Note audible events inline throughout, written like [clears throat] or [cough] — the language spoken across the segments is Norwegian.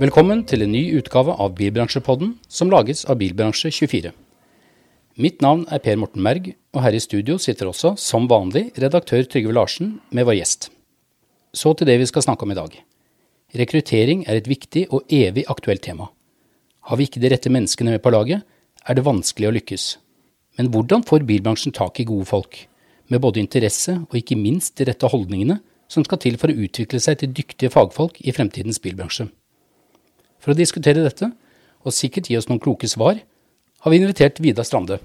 Velkommen til en ny utgave av Bilbransjepodden, som lages av Bilbransje24. Mitt navn er Per Morten Merg, og her i studio sitter også, som vanlig, redaktør Trygve Larsen med vår gjest. Så til det vi skal snakke om i dag. Rekruttering er et viktig og evig aktuelt tema. Har vi ikke de rette menneskene med på laget, er det vanskelig å lykkes. Men hvordan får bilbransjen tak i gode folk, med både interesse og ikke minst de rette holdningene som skal til for å utvikle seg til dyktige fagfolk i fremtidens bilbransje? For å diskutere dette, og sikkert gi oss noen kloke svar, har vi invitert Vidar Strande.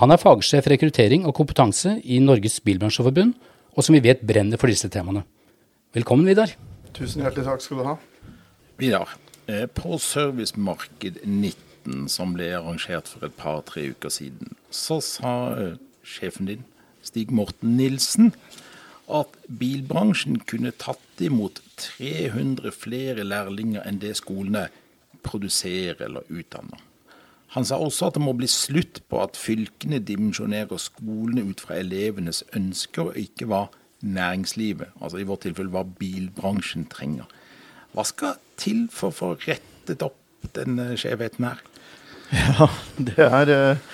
Han er fagsjef rekruttering og kompetanse i Norges Bilbransjeforbund, og som vi vet brenner for disse temaene. Velkommen, Vidar. Tusen hjertelig takk skal du ha. Vidar, eh, på Servicemarked 19, som ble arrangert for et par-tre uker siden, så sa eh, sjefen din, Stig Morten Nilsen, at bilbransjen kunne tatt imot 300 flere lærlinger enn det skolene produserer eller utdanner. Han sa også at det må bli slutt på at fylkene dimensjonerer skolene ut fra elevenes ønsker, og ikke hva næringslivet, altså i vårt tilfelle hva bilbransjen trenger. Hva skal til for å få rettet opp denne skjevheten her? Ja, det er eh,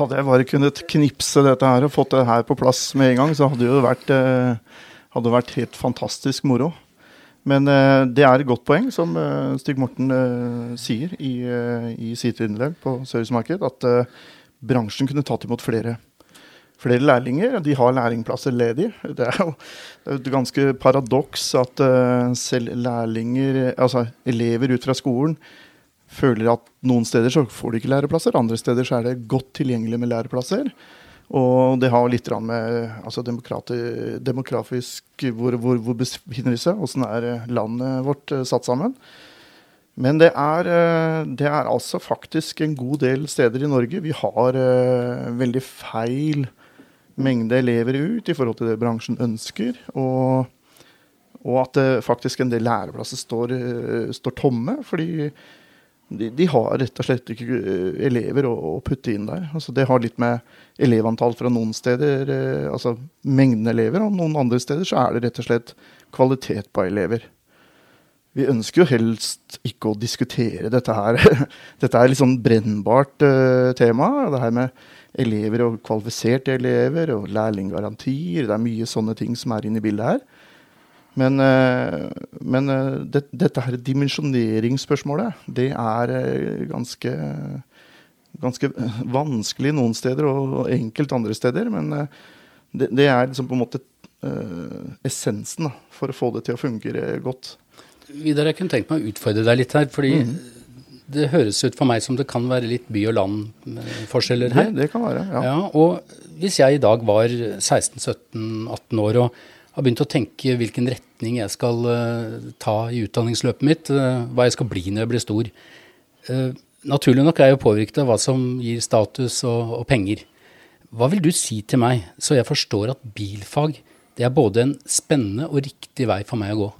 Hadde jeg bare kunnet knipse dette her og fått det her på plass med en gang, så hadde det vært, eh, hadde vært helt fantastisk moro. Men eh, det er et godt poeng, som Stig Morten sier i, i sitt innlegg på Servicemarked, at bransjen kunne tatt imot flere flere lærlinger. De har lærlingplasser ledig. [laughs] Det er jo et ganske paradoks at uh, selv lærlinger, altså elever ut fra skolen, føler at noen steder så får de ikke læreplasser, andre steder så er det godt tilgjengelig med læreplasser. Og det har litt med altså demografisk hvor, hvor, hvor befinner vi seg, åssen er landet vårt uh, satt sammen. Men det er, uh, det er, altså faktisk en god del steder i Norge vi har veldig feil mengde elever ut i forhold til det bransjen ønsker. Og, og at faktisk en del læreplasser står, eh, står tomme. Fordi de, de, har rett og slett ikke eh, elever å, å putte inn der. Altså det har litt med elevantall fra noen steder, eh, altså mengden elever, og noen andre steder så er det rett og slett kvalitet på elever. Vi ønsker jo helst ikke å diskutere dette her. [laughs] Dette er litt sånn brennbart uh, tema. Det her med elever og kvalifiserte elever og lærlinggarantier. Det er mye sånne ting som er inne i bildet her. Men, eh, men eh, det, dette her dimensjoneringsspørsmålet, det er eh, ganske, ganske vanskelig noen steder og enkelt andre steder. Men det, det er liksom på en måte essensen da, for å få det til å fungere godt. Vidar, jeg kunne tenkt meg å utfordre deg litt her. fordi mm det høres ut for meg som det kan være litt by og land-forskjeller her. Det, det, kan være, ja. ja. Og hvis jeg i dag var 16-17-18 år og har begynt å tenke hvilken retning jeg skal uh, ta i utdanningsløpet mitt, uh, hva jeg skal bli når jeg blir stor uh, Naturlig nok er jeg påvirket av hva som gir status og, og, penger. Hva vil du si til meg, så jeg forstår at bilfag det er både en spennende og riktig vei for meg å gå?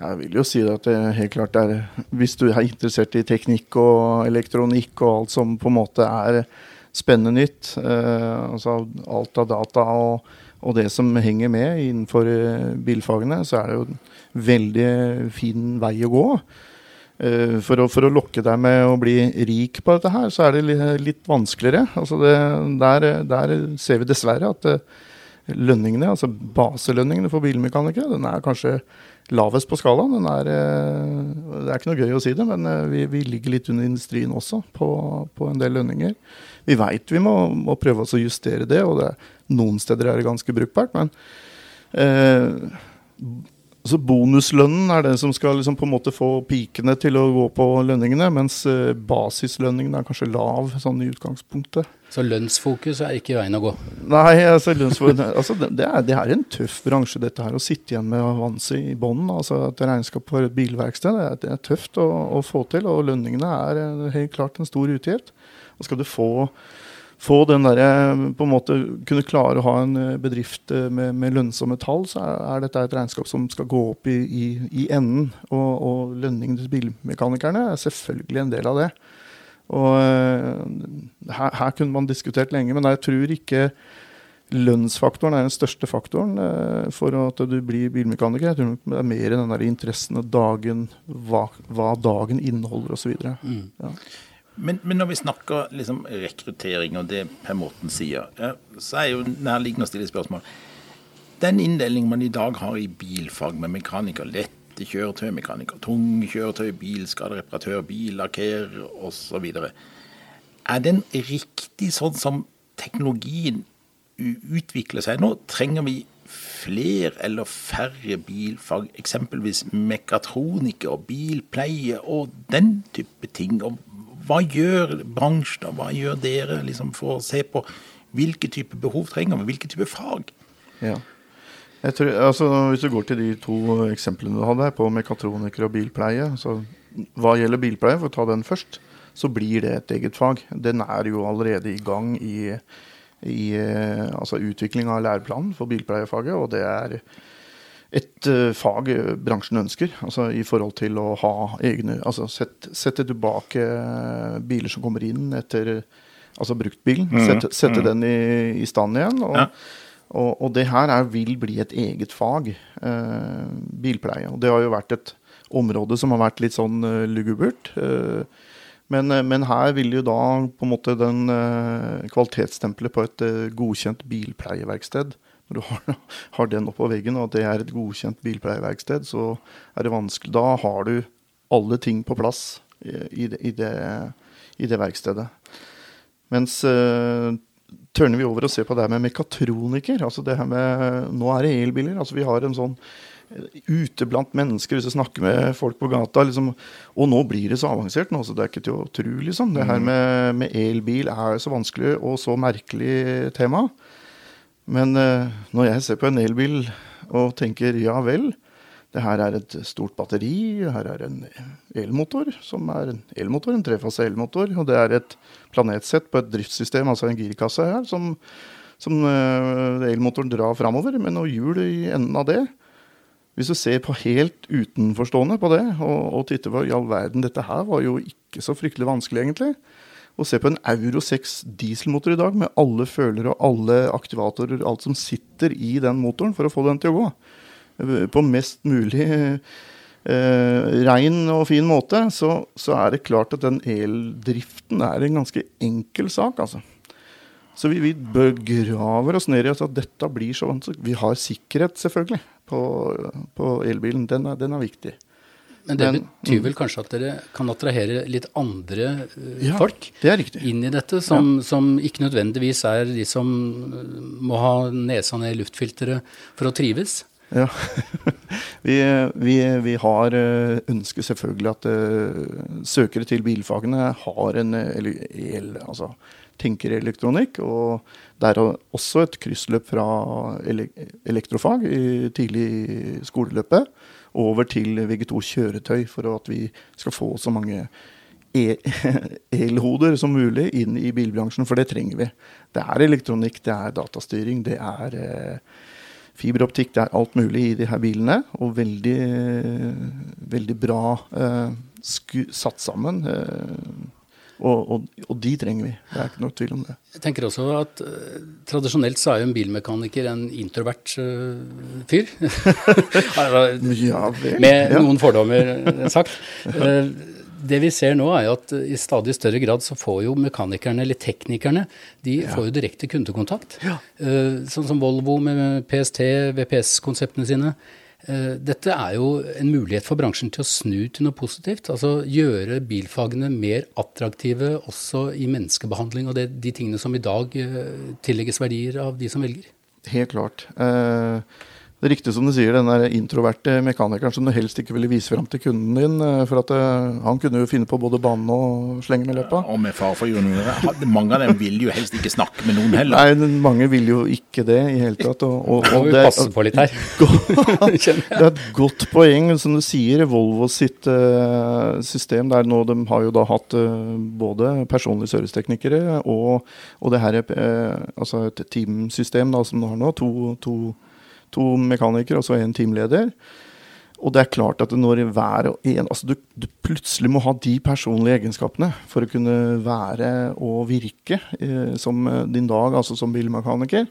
Jeg vil jo si at det helt klart er Hvis du er interessert i teknikk og elektronikk og alt som på en måte er spennende nytt, eh, altså alt av data og, og, det som henger med innenfor eh, bilfagene, så er det jo en veldig fin vei å gå. Eh, for, å, for, å, lokke deg med å bli rik på dette her, så er det litt, vanskeligere. Altså det, der, der, ser vi dessverre at eh, lønningene, altså baselønningene for bilmekanikere, den er kanskje lavest på skalaen. Er, det er ikke noe gøy å si det, men vi, vi ligger litt under industrien også på, på en del lønninger. Vi veit vi må, må, prøve oss å justere det, og det, noen steder er det ganske brukbart. Men eh, så bonuslønnen er det som skal liksom på en måte få pikene til å gå på lønningene, mens eh, basislønningen er kanskje lav sånn i utgangspunktet. Så lønnsfokus er ikke veien å gå? Nei, altså, [laughs] altså det, er, det, er, en tøff bransje dette her. Å sitte igjen med avanse i bånn, altså et regnskap for et bilverksted, det er, det er tøft å, å, få til. Og lønningene er eh, helt klart en stor utgift. Og skal du få få den derre På en måte kunne klare å ha en eh, bedrift eh, med, med lønnsomme tall, så er, er, dette et regnskap som skal gå opp i, i, i enden. Og, og lønningen til bilmekanikerne er selvfølgelig en del av det. Og her, her, kunne man diskutert lenge, men jeg tror ikke lønnsfaktoren er den største faktoren eh, for at du blir bilmekaniker. Jeg tror det er mer den der interessen og dagen, hva, hva dagen inneholder osv. Mm. Ja. Men, men, når vi snakker liksom rekruttering og det Per Morten sier, ja, så er jo nærliggende å stille spørsmål. Den inndelingen man i dag har i bilfag med mekaniker, lette kjøretøymekaniker, tunge kjøretøy, bilskadereparatør, billakkerer osv. Er den riktig sånn som teknologien utvikler seg nå? Trenger vi flere eller færre bilfag, eksempelvis mekatroniker, bilpleie og den type ting? Og hva gjør bransjen, hva gjør dere liksom, for å se på hvilke type behov trenger vi, hvilke type fag? Ja. Tror, altså, hvis du går til de to eksemplene du hadde her på mekatroniker og bilpleie så Hva gjelder bilpleie, for å ta den først, så blir det et eget fag. Den er jo allerede i gang i i eh, altså utvikling av læreplanen for bilpleiefaget. Og det er et uh, fag bransjen ønsker, altså i forhold til å ha egne Altså sette, sette tilbake biler som kommer inn etter Altså bruktbilen. Mm, sette, sette mm. den i, i, stand igjen. Og, ja. og, og, det her er, vil bli et eget fag. Eh, bilpleie. Og det har jo vært et område som har vært litt sånn uh, lugubert. Uh, men, eh, men, her vil jo da på en måte den kvalitetsstempelet på et godkjent bilpleieverksted Når du har, [laughs] har den oppå veggen, og at det er et godkjent bilpleieverksted, så er det vanskelig Da har du alle ting på plass i, i, det, i, det, i det, verkstedet. Mens uh, tørner vi over og ser på det her med mekatroniker. altså det her med, Nå er det elbiler. altså Vi har en sånn ute blant mennesker, hvis du snakker med folk på gata. Liksom, og nå blir det så avansert, nå, så det er ikke til å tro, liksom. Det her mm. med, med elbil er så vanskelig og så merkelig tema. Men uh, når jeg ser på en elbil og tenker ja vel, det her er et stort batteri, her er en elmotor, som er en elmotor, en trefase elmotor, og det er et planetsett på et driftssystem, altså en girkasse her, som, som uh, elmotoren drar framover, med noe hjul i enden av det. Hvis du ser på helt utenforstående på det, og, og titter på i all verden Dette her var jo ikke så fryktelig vanskelig, egentlig. Å se på en Euro 6 dieselmotor i dag med alle følere og alle aktivatorer, alt som sitter i den motoren for å få den til å gå. På mest mulig eh, rein og fin måte, så, så, er det klart at den eldriften er en ganske enkel sak, altså. Så vi, vi begraver oss ned i at dette blir så vanskelig. Vi har sikkerhet, selvfølgelig på, på elbilen, den er, den er, viktig. Men det Men, betyr vel kanskje at dere kan attrahere litt andre uh, ja, folk inn i dette, som, ja. som, ikke nødvendigvis er de som eh, må ha nesa ned i luftfilteret for å trives? Ja. [laughs] vi, vi, vi, har eh, ønsket selvfølgelig at uh, søkere til bilfagene har en el, altså, tenker elektronikk. Og det er også et kryssløp fra elektrofag i tidlig i skoleløpet over til VG2 kjøretøy, for at vi skal få så mange e- [laughs] elhoder som mulig inn i bilbransjen, for det trenger vi. Det er elektronikk, det er datastyring, det er eh, fiberoptikk, det er alt mulig i de her bilene. Og veldig, veldig bra eh, satt sammen. Eh, og, og, og, de trenger vi. Det er ikke noe tvil om det. Jeg tenker også at uh, Tradisjonelt så er jo en bilmekaniker en introvert uh, fyr. [laughs] ja, vel. Med ja. noen fordommer eh, sagt. Uh, det vi ser nå, er jo at i stadig større grad så får jo mekanikerne, eller teknikerne, de ja. får jo direkte kundekontakt. Sånn som Volvo med PST, VPS-konseptene sine. Eh, dette er jo en mulighet for bransjen til å snu til noe positivt. Altså gjøre bilfagene mer attraktive også i menneskebehandling og det, de tingene som i dag eh, tillegges verdier av de som velger. Helt klart. Eh, det er riktig som du sier, den der introverte mekanikeren som du helst ikke ville vise fram til kunden din. Eh, for at uh, han kunne jo finne på både banen og slenge med løpet. Og med far for jordnere. Mange av dem vil jo helst ikke snakke med noen heller. Nei, mange vil jo ikke det i hele tatt. Og, og, og det, passe på litt her. [laughs] det er et godt poeng, som du sier. Volvo sitt uh, system der nå, de har jo da hatt uh, både personlige serviceteknikere og, og det her altså et teamsystem da, som de har nå. to, to to mekanikere og så en teamleder. Og det er klart at når hver og en altså du, du, plutselig må ha de personlige egenskapene for å kunne være og virke eh, som din dag, altså som bilmekaniker.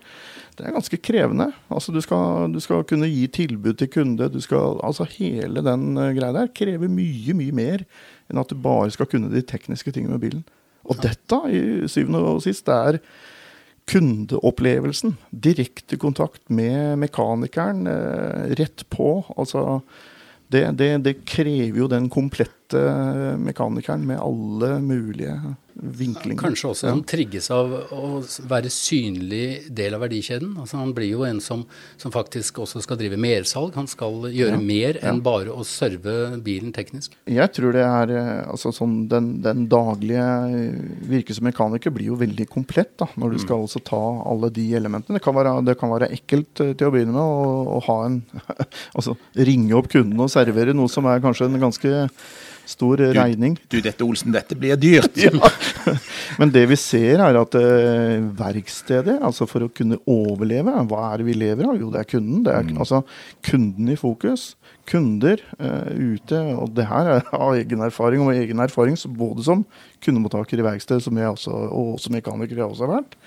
Det er ganske krevende. Altså du skal, du skal kunne gi tilbud til kunde. Du skal, altså Hele den uh, greia der krever mye, mye mer enn at du bare skal kunne de tekniske tingene med bilen. Og dette, i syvende og sist, det er kundeopplevelsen. Direkte kontakt med mekanikeren eh, rett på. Altså, det, det, det, krever jo den komplette mekanikeren med alle mulige vinklinger. Kanskje også han trigges av å være synlig del av verdikjeden. Altså Han blir jo en som, som faktisk også skal drive mersalg. Han skal gjøre ja. mer enn ja. bare å serve bilen teknisk. Jeg tror det er eh, altså sånn den, den daglige virket som mekaniker blir jo veldig komplett da, når du mm. skal også ta alle de elementene. Det kan være, det kan være ekkelt eh, til å begynne med å, å ha en [laughs] Altså ringe opp kunden og servere noe som er kanskje en ganske stor du, regning. Du, dette Olsen, dette blir dyrt. [laughs] ja. Men det vi ser er at uh, verkstedet, altså for å kunne overleve, hva er det vi lever av? Jo, det er kunden. Det er mm. altså kunden i fokus. Kunder uh, ute. Og det her er av egen erfaring, og egen erfaring både som kundemottaker i verksted, som jeg også, og som mekaniker jeg også har vært.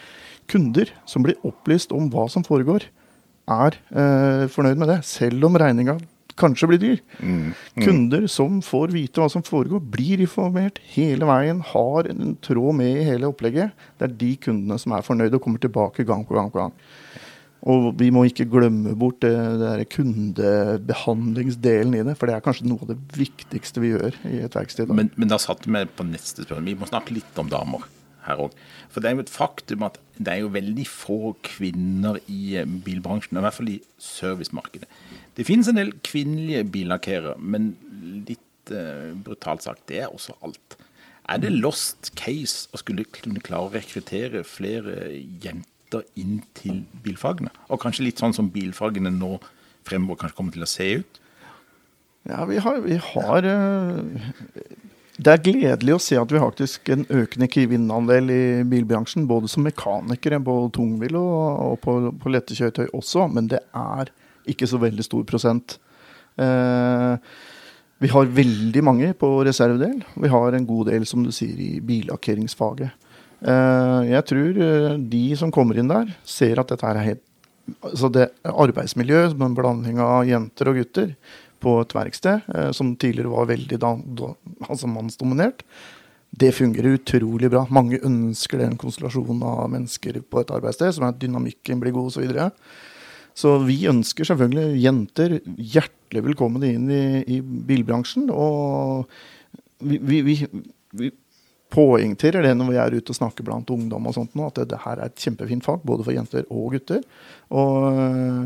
Kunder som blir opplyst om hva som foregår, er uh, fornøyd med det. Selv om regninga kanskje blir dyr. Mm. Mm. Kunder som får vite hva som foregår, blir informert hele veien, har en tråd med i hele opplegget. Det er de kundene som er fornøyde og kommer tilbake gang på gang på gang. Og vi må ikke glemme bort det, det kundebehandlingsdelen i det, for det er kanskje noe av det viktigste vi gjør i et verksted. Men, men da satte vi på neste spørsmål. Vi må snakke litt om damer her òg. For det er jo et faktum at det er jo veldig få kvinner i bilbransjen, i hvert fall i servicemarkedet. Det finnes en del kvinnelige billakkerere, men litt uh, brutalt sagt, det er også alt. Er det lost case å skulle kunne klare å rekruttere flere jenter inn til bilfagene? Og kanskje litt sånn som bilfagene nå fremover kanskje kommer til å se ut? Ja, vi har, vi har uh, Det er gledelig å se at vi har faktisk en økende kvinneandel i bilbransjen. Både som mekanikere på tungbil og, og på, på lette kjøretøy også. Men det er ikke så veldig stor prosent. Eh, vi har veldig mange på reservedel. Vi har en god del, som du sier, i billakkeringsfaget. Eh, jeg tror eh, de som kommer inn der, ser at dette er helt Altså det arbeidsmiljøet som en blanding av jenter og gutter på et verksted, som tidligere var veldig altså mannsdominert, det fungerer utrolig bra. Mange ønsker den konstellasjonen av mennesker på et arbeidssted, som er at dynamikken blir god osv. Så vi ønsker selvfølgelig jenter hjertelig velkommen inn i, i bilbransjen. Og vi, vi, vi, vi, poengterer det når vi er ute og snakker blant ungdom og sånt nå, at det, det her er et kjempefint fag, både for jenter og gutter. Og øh,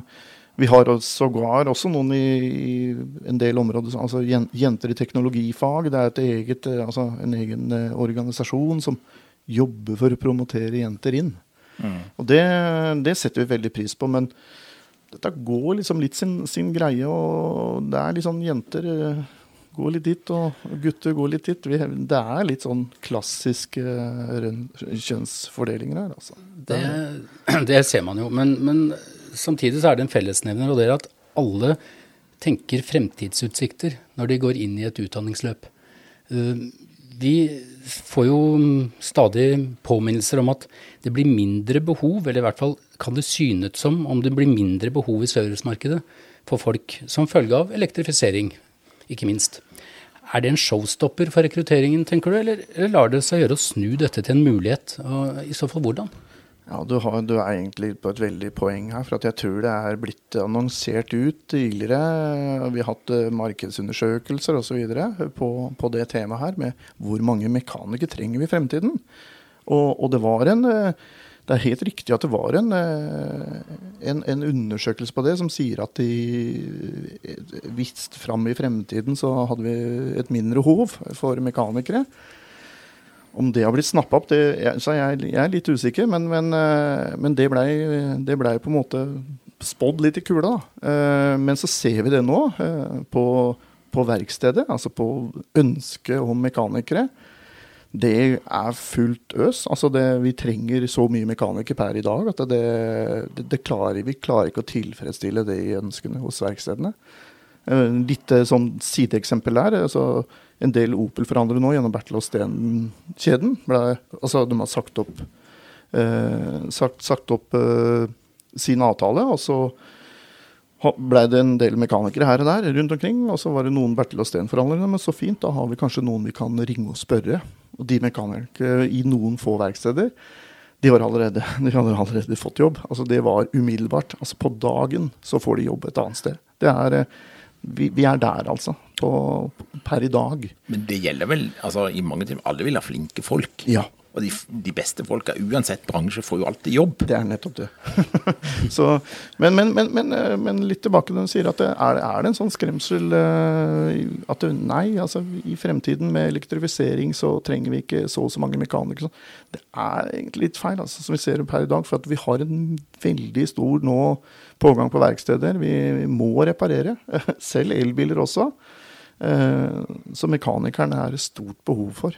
vi har sågar også noen i, i, en del områder, altså jenter i teknologifag. Det er et eget, øh, altså en egen øh, organisasjon som jobber for å promotere jenter inn. Mm. Og det, det, setter vi veldig pris på. men dette går liksom litt sin, sin, greie, og det er litt sånn jenter eh, går litt dit, og gutter går litt dit. Det er litt sånn klassiske eh, kjønnsfordelinger her, altså. Det, [clears throat] det ser man jo, men, men, samtidig så er det en fellesnevner, og det er at alle tenker fremtidsutsikter når de går inn i et utdanningsløp. Eh, vi får jo stadig påminnelser om at det blir mindre behov, eller i hvert fall kan det synes som om det blir mindre behov i servicemarkedet for folk som følge av elektrifisering, ikke minst. Er det en showstopper for rekrutteringen, tenker du, eller, eller lar det seg gjøre å snu dette til en mulighet? Og I så fall hvordan? Ja, du, har, du, er egentlig på et veldig poeng her. For jeg tror det er blitt annonsert ut tidligere. Vi har hatt eh, markedsundersøkelser osv. På, på det temaet her, med hvor mange mekanikere trenger vi i fremtiden. Og, og, det var en eh, det er helt riktig at det var en, eh, en, en undersøkelse på det som sier at visst fram i fremtiden så hadde vi et mindre hov for mekanikere. Om det har blitt snappa opp, det, så jeg, jeg, er litt usikker. Men, men, eh, men det blei ble på en måte spådd litt i kula. Da. men så ser vi det nå på, på verkstedet, altså på ønsket om mekanikere det er fullt øs. Altså det, vi trenger så mye mekanikere per i dag at det, det, klarer, vi klarer ikke å tilfredsstille de ønskene hos verkstedene. Eh, Litt sånn sideeksempel der. altså En del Opel-forhandlere nå gjennom Bertel Steen-kjeden. Altså de har sagt opp, eh, sagt, sagt opp eh, sin avtale, og så blei det en del mekanikere her og der rundt omkring. Og så var det noen Bertil og Steen-forhandlere. Men så fint, da har vi kanskje noen vi kan ringe og spørre. Og de mekanikere i noen få verksteder, de, var allerede, [laughs] de hadde allerede fått jobb. Altså Det var umiddelbart. Altså På dagen så får de jobb et annet sted. Det er eh, vi, vi, er der, altså. På, per i dag. Men det gjelder vel altså i mange timer Alle vil ha flinke folk. Ja. Og de, de, beste folka, uansett bransje, får jo alltid jobb. Det er nettopp det. [laughs] så, men, men, men, eh, men, litt tilbake til det du sier, at det, er, er, det en sånn skremsel uh, at det, nei, altså i fremtiden med elektrifisering så trenger vi ikke så og så mange mekanikere. Det er egentlig litt feil, altså, som vi ser per i dag. For vi har en veldig stor nå pågang på verksteder. Vi, vi må reparere. [laughs] Selv elbiler også. Uh, så mekanikeren er det stort behov for.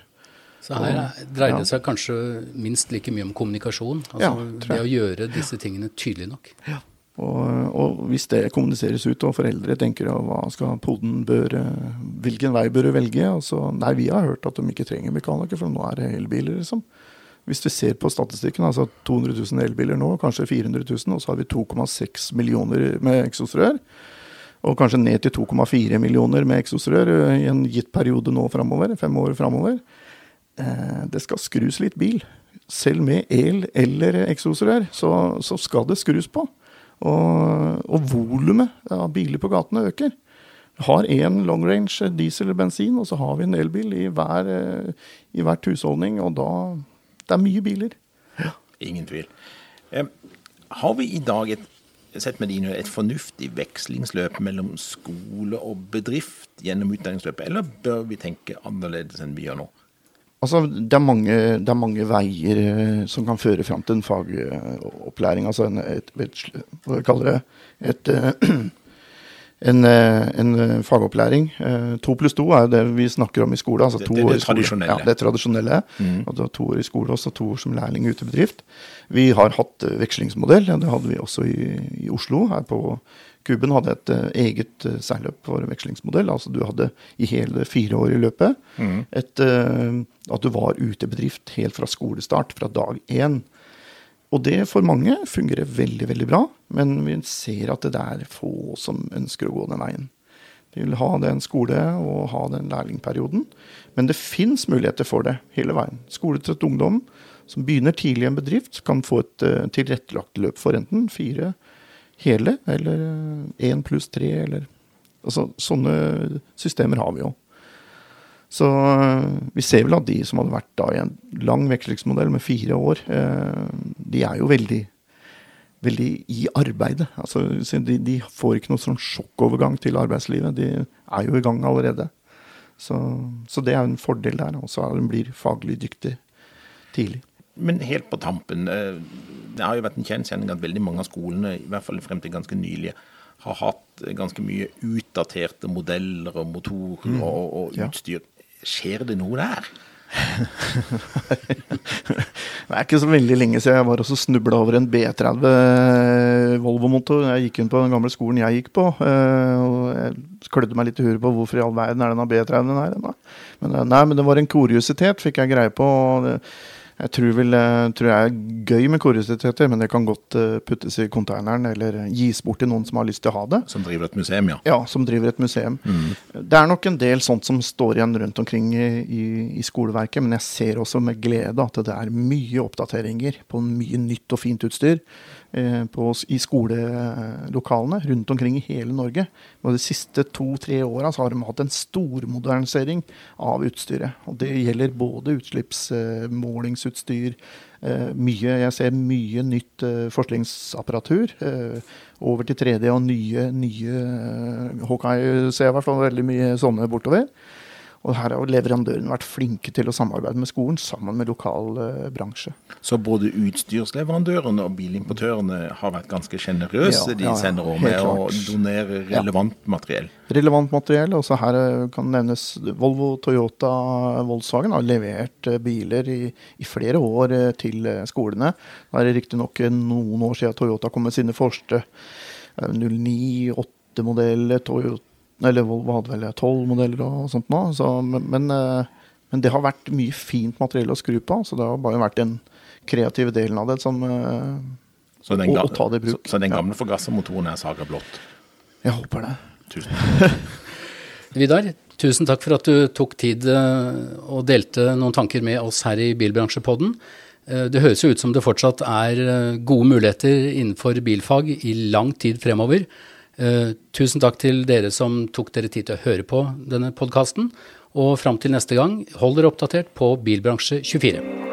Så her dreier det seg kanskje minst like mye om kommunikasjon. Altså ja, det å gjøre disse tingene tydelig nok. Ja. Og, og, hvis det kommuniseres ut, og foreldre tenker hva skal poden bør, hvilken vei bør du velge? Altså, nei, vi har hørt at de ikke trenger mekaniker, for nå er det elbiler, liksom. Hvis vi ser på statistikken, altså 200 000 elbiler nå, kanskje 400 000, og så har vi 2,6 millioner med eksosrør. Og kanskje ned til 2,4 millioner med eksosrør i en gitt periode nå framover, fem år framover. Eh, det skal skrus litt bil. Selv med el eller eksosrør, så, så, skal det skrus på. Og, og volumet av biler på gatene øker. Vi har én long range diesel eller bensin, og så har vi en elbil i, hver, eh, i hvert husholdning. Og da Det er mye biler. Ja. Ingen tvil. Eh, har vi i dag et, sett med dine, et fornuftig vekslingsløp mellom skole og bedrift gjennom utdanningsløpet, eller bør vi tenke annerledes enn vi gjør nå? Altså, det er, mange, det er mange veier eh, som kan føre fram til en fagopplæring. Altså en, et, et, hva kaller det et, [clears throat] en, eh, en, fagopplæring. Eh, to pluss to er jo det vi snakker om i skole. Altså det, det, det, tradisjonelle. Ja, det er tradisjonelle. Mm. Og to år i skole også, to år som lærling ute i bedrift. Vi har hatt vekslingsmodell. Det hadde vi også i, i Oslo, her på Kuben hadde et uh, eget uh, seilløp for vekslingsmodell. Altså du hadde i hele fire år i løpet mm. et, uh, at du var ute i bedrift helt fra skolestart, fra dag én. Og det for mange fungerer veldig, veldig bra, men vi ser at det er få som ønsker å gå den veien. De vil ha den skole og ha den lærlingperioden. Men det fins muligheter for det hele veien. Skoletrøtt ungdom som begynner tidlig i en bedrift, kan få et tilrettelagt løp for enten fire, hele, eller én pluss tre, eller Altså sånne systemer har vi jo. Så eh, vi ser vel at de som hadde vært da i en lang vekslingsmodell med fire år, eh, de er jo veldig, veldig i arbeidet. Altså, de, de får ikke noe sånn sjokkovergang til arbeidslivet. De er jo i gang allerede. Så, så det er en fordel der. Og så blir faglig dyktig tidlig. Men helt på tampen. Eh, det har jo vært en kjensgjerning at veldig mange av skolene, i hvert fall frem til ganske nylig, har hatt ganske mye utdaterte modeller og motorer mm. og, og, utstyr. Ja. Skjer det noe der? [laughs] det er ikke så veldig lenge siden jeg var også snubla over en B30 eh, Volvo-motor. Jeg gikk inn på den gamle skolen jeg gikk på. Eh, og jeg klødde meg litt i huet på hvorfor i all verden er denne B30-en her. Men, nei, men det var en kuriositet, fikk jeg greie på. og jeg tror, vel, jeg tror jeg er gøy med kuriositeter, men det kan godt eh, puttes i konteineren eller gis bort til noen som har lyst til å ha det. Som driver et museum, ja. Ja, som driver et museum. Mm. Det er nok en del sånt som står igjen rundt omkring i, i, i, skoleverket, men jeg ser også med glede at det er mye oppdateringer på mye nytt og fint utstyr. Eh, på, i skolelokalene rundt omkring i hele Norge. Og De siste to-tre åra har de hatt en stormodernisering av utstyret. Og Det gjelder både utslippsmålingsutstyr, eh, mye, jeg ser mye nytt eh, forskningsapparatur. Over til 3D og nye, nye Hawkeye ser jeg i hvert fall veldig mye sånne bortover. Og her har leverandørene vært flinke til å samarbeide med skolen sammen med lokal eh, bransje. Så både utstyrsleverandørene og bilimportørene har vært ganske sjenerøse? Ja, de ja, sender over med å donere relevant ja. materiell? Relevant materiell. Også her eh, kan nevnes Volvo, Toyota, Volkswagen har levert eh, biler i, i flere år eh, til skolene. Det er riktignok noen år siden Toyota kom med sine første 09-8-modell Toyota Eller Volvo hadde vel tolv modeller og sånt nå. Så, men, men, eh, det har vært mye fint materiell å skru på. Så det har bare vært den kreative delen av det som eh, så den, å, å ta det i bruk. Så, så den gamle ja. forgassermotoren er saga blått? Jeg håper det. Tusen takk. [laughs] Vidar, tusen takk for at du tok tid og delte noen tanker med oss her i Bilbransjepodden. Det høres jo ut som det fortsatt er gode muligheter innenfor bilfag i lang tid fremover. Eh, tusen takk til dere som tok dere tid til å høre på denne podkasten. Og fram til neste gang, hold dere oppdatert på Bilbransje24.